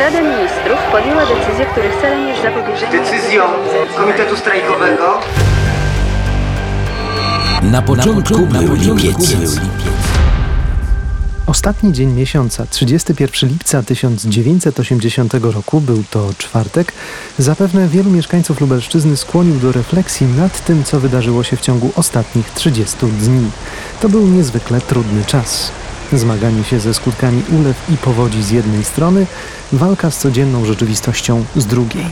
Rada Ministrów podjęła decyzję, których celem jest zapobieżenie... Decyzją Komitetu Strajkowego Na początku, był lipiec. Ostatni dzień miesiąca, 31 lipca 1980 roku, był to czwartek, zapewne wielu mieszkańców Lubelszczyzny skłonił do refleksji nad tym, co wydarzyło się w ciągu ostatnich 30 dni. To był niezwykle trudny czas. Zmaganie się ze skutkami ulew i powodzi z jednej strony, walka z codzienną rzeczywistością z drugiej.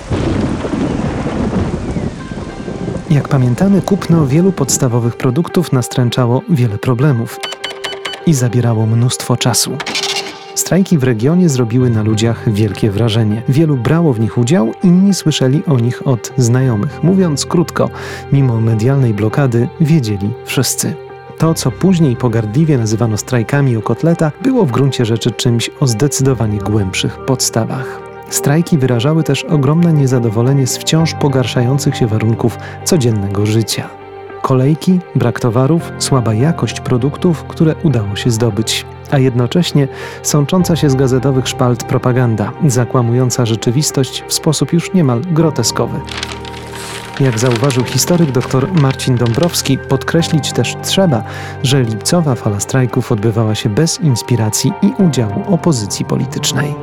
Jak pamiętamy, kupno wielu podstawowych produktów nastręczało wiele problemów i zabierało mnóstwo czasu. Strajki w regionie zrobiły na ludziach wielkie wrażenie. Wielu brało w nich udział, inni słyszeli o nich od znajomych. Mówiąc krótko, mimo medialnej blokady wiedzieli wszyscy. To, co później pogardliwie nazywano strajkami o kotleta, było w gruncie rzeczy czymś o zdecydowanie głębszych podstawach. Strajki wyrażały też ogromne niezadowolenie z wciąż pogarszających się warunków codziennego życia. Kolejki, brak towarów, słaba jakość produktów, które udało się zdobyć, a jednocześnie sącząca się z gazetowych szpalt propaganda, zakłamująca rzeczywistość w sposób już niemal groteskowy. Jak zauważył historyk dr Marcin Dąbrowski, podkreślić też trzeba, że lipcowa fala strajków odbywała się bez inspiracji i udziału opozycji politycznej.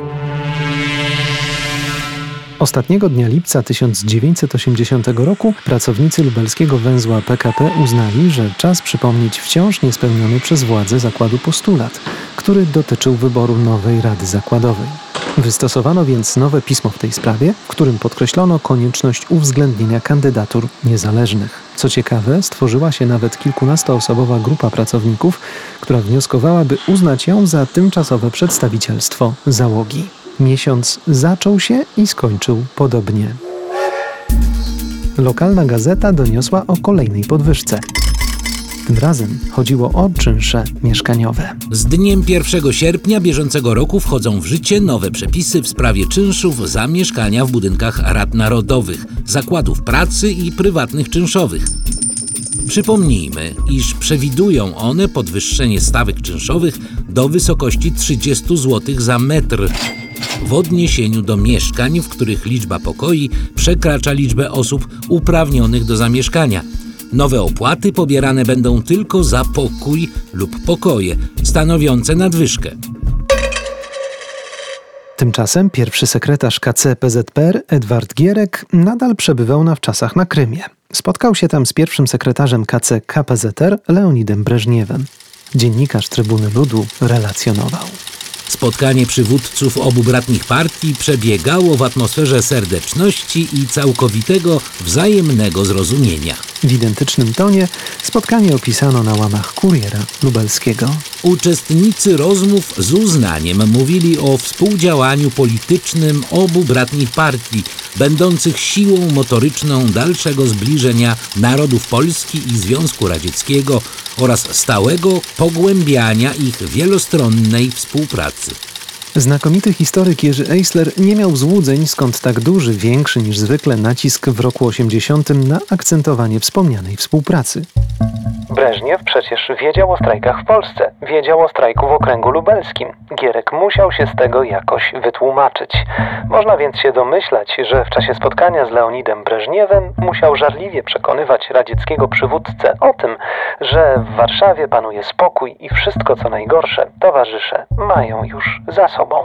Ostatniego dnia lipca 1980 roku pracownicy lubelskiego węzła PKP uznali, że czas przypomnieć wciąż niespełniony przez władze zakładu postulat, który dotyczył wyboru nowej rady zakładowej. Wystosowano więc nowe pismo w tej sprawie, w którym podkreślono konieczność uwzględnienia kandydatur niezależnych. Co ciekawe, stworzyła się nawet kilkunastoosobowa grupa pracowników, która wnioskowała, by uznać ją za tymczasowe przedstawicielstwo załogi. Miesiąc zaczął się i skończył podobnie. Lokalna gazeta doniosła o kolejnej podwyżce. Tym razem chodziło o czynsze mieszkaniowe. Z dniem 1 sierpnia bieżącego roku wchodzą w życie nowe przepisy w sprawie czynszów za mieszkania w budynkach rad narodowych, zakładów pracy i prywatnych czynszowych. Przypomnijmy, iż przewidują one podwyższenie stawek czynszowych do wysokości 30 zł za metr w odniesieniu do mieszkań, w których liczba pokoi przekracza liczbę osób uprawnionych do zamieszkania. Nowe opłaty pobierane będą tylko za pokój lub pokoje, stanowiące nadwyżkę. Tymczasem pierwszy sekretarz KC PZPR Edward Gierek nadal przebywał na wczasach na Krymie. Spotkał się tam z pierwszym sekretarzem KC KPZR Leonidem Breżniewem. Dziennikarz Trybuny Ludu relacjonował. Spotkanie przywódców obu bratnich partii przebiegało w atmosferze serdeczności i całkowitego wzajemnego zrozumienia. W identycznym tonie spotkanie opisano na łamach kuriera lubelskiego. Uczestnicy rozmów z uznaniem mówili o współdziałaniu politycznym obu bratnich partii, będących siłą motoryczną dalszego zbliżenia narodów Polski i Związku Radzieckiego oraz stałego pogłębiania ich wielostronnej współpracy. Znakomity historyk Jerzy Eisler nie miał złudzeń, skąd tak duży, większy niż zwykle nacisk w roku 80 na akcentowanie wspomnianej współpracy. Breżniew przecież wiedział o strajkach w Polsce, wiedział o strajku w okręgu lubelskim. Gierek musiał się z tego jakoś wytłumaczyć. Można więc się domyślać, że w czasie spotkania z Leonidem Breżniewem musiał żarliwie przekonywać radzieckiego przywódcę o tym, że w Warszawie panuje spokój i wszystko co najgorsze towarzysze mają już za sobą.